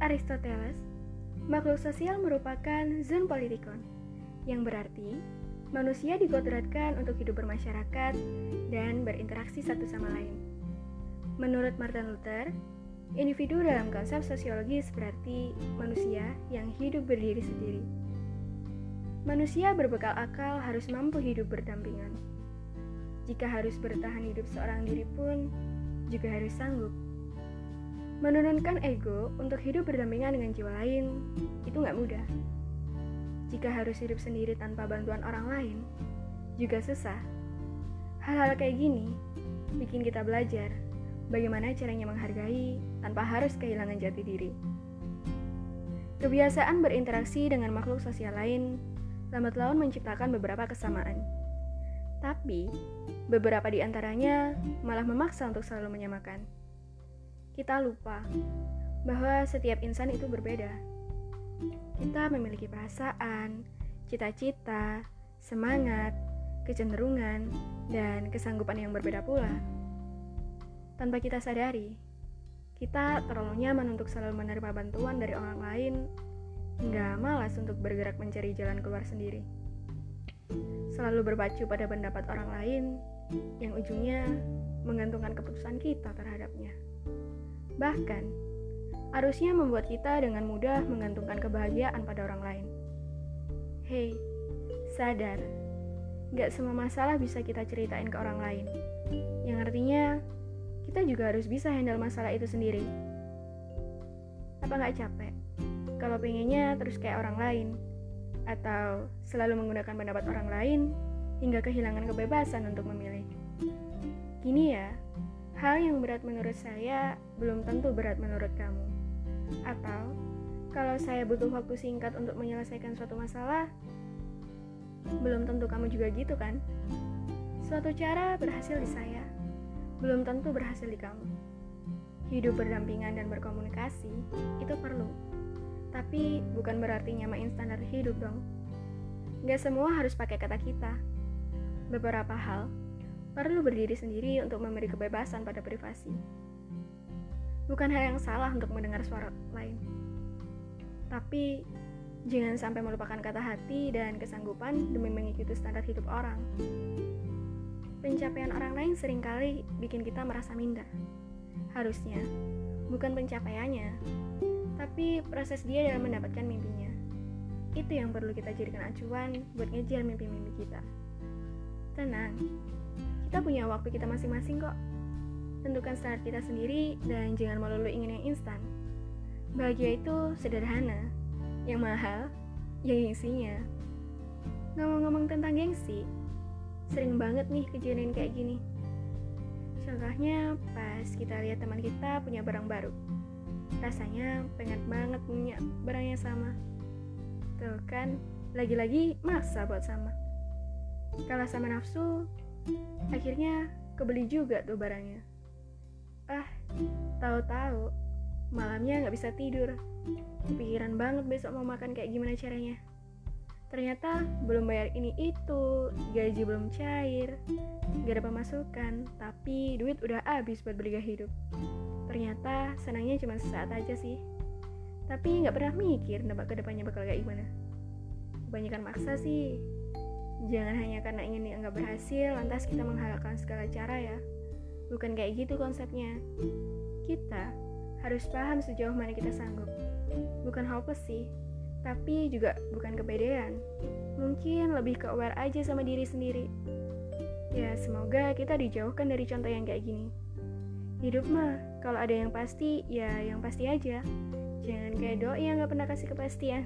Aristoteles, makhluk sosial merupakan zon politikon, yang berarti manusia dikodratkan untuk hidup bermasyarakat dan berinteraksi satu sama lain. Menurut Martin Luther, individu dalam konsep sosiologis berarti manusia yang hidup berdiri sendiri. Manusia berbekal akal harus mampu hidup berdampingan. Jika harus bertahan hidup seorang diri pun, juga harus sanggup. Menurunkan ego untuk hidup berdampingan dengan jiwa lain itu nggak mudah. Jika harus hidup sendiri tanpa bantuan orang lain, juga susah. Hal-hal kayak gini bikin kita belajar bagaimana caranya menghargai tanpa harus kehilangan jati diri. Kebiasaan berinteraksi dengan makhluk sosial lain lambat laun menciptakan beberapa kesamaan. Tapi, beberapa di antaranya malah memaksa untuk selalu menyamakan. Kita lupa bahwa setiap insan itu berbeda kita memiliki perasaan, cita-cita, semangat, kecenderungan, dan kesanggupan yang berbeda pula. Tanpa kita sadari, kita terlalu nyaman untuk selalu menerima bantuan dari orang lain hingga malas untuk bergerak mencari jalan keluar sendiri. Selalu berpacu pada pendapat orang lain yang ujungnya menggantungkan keputusan kita terhadapnya. Bahkan, harusnya membuat kita dengan mudah menggantungkan kebahagiaan pada orang lain. Hei, sadar, gak semua masalah bisa kita ceritain ke orang lain. Yang artinya, kita juga harus bisa handle masalah itu sendiri. Apa gak capek? Kalau pengennya terus kayak orang lain, atau selalu menggunakan pendapat orang lain hingga kehilangan kebebasan untuk memilih. Gini ya, hal yang berat menurut saya belum tentu berat menurut kamu. Atau, kalau saya butuh waktu singkat untuk menyelesaikan suatu masalah, belum tentu kamu juga gitu kan? Suatu cara berhasil di saya, belum tentu berhasil di kamu. Hidup berdampingan dan berkomunikasi itu perlu, tapi bukan berarti nyamain standar hidup dong. Gak semua harus pakai kata kita. Beberapa hal perlu berdiri sendiri untuk memberi kebebasan pada privasi. Bukan hal yang salah untuk mendengar suara lain. Tapi, jangan sampai melupakan kata hati dan kesanggupan demi mengikuti standar hidup orang. Pencapaian orang lain sering kali bikin kita merasa minder. Harusnya, bukan pencapaiannya, tapi proses dia dalam mendapatkan mimpinya. Itu yang perlu kita jadikan acuan buat ngejar mimpi-mimpi kita. Tenang, kita punya waktu kita masing-masing kok. Tentukan standar kita sendiri dan jangan melulu ingin yang instan. Bahagia itu sederhana, yang mahal, yang gengsinya. Ngomong-ngomong tentang gengsi, sering banget nih kejadian kayak gini. Contohnya pas kita lihat teman kita punya barang baru. Rasanya pengen banget punya barang yang sama. Tuh kan, lagi-lagi masa buat sama. Kalau sama nafsu, akhirnya kebeli juga tuh barangnya. Ah, tahu-tahu malamnya nggak bisa tidur. Kepikiran banget besok mau makan kayak gimana caranya. Ternyata belum bayar ini itu, gaji belum cair, gak ada pemasukan, tapi duit udah habis buat beli gaya hidup. Ternyata senangnya cuma sesaat aja sih. Tapi nggak pernah mikir ke depannya bakal kayak gimana. Kebanyakan maksa sih. Jangan hanya karena ingin dianggap berhasil, lantas kita menghalalkan segala cara ya. Bukan kayak gitu konsepnya. Kita harus paham sejauh mana kita sanggup. Bukan hopeless sih, tapi juga bukan kepedean. Mungkin lebih ke aware aja sama diri sendiri. Ya, semoga kita dijauhkan dari contoh yang kayak gini. Hidup mah, kalau ada yang pasti, ya yang pasti aja. Jangan kayak doi yang gak pernah kasih kepastian.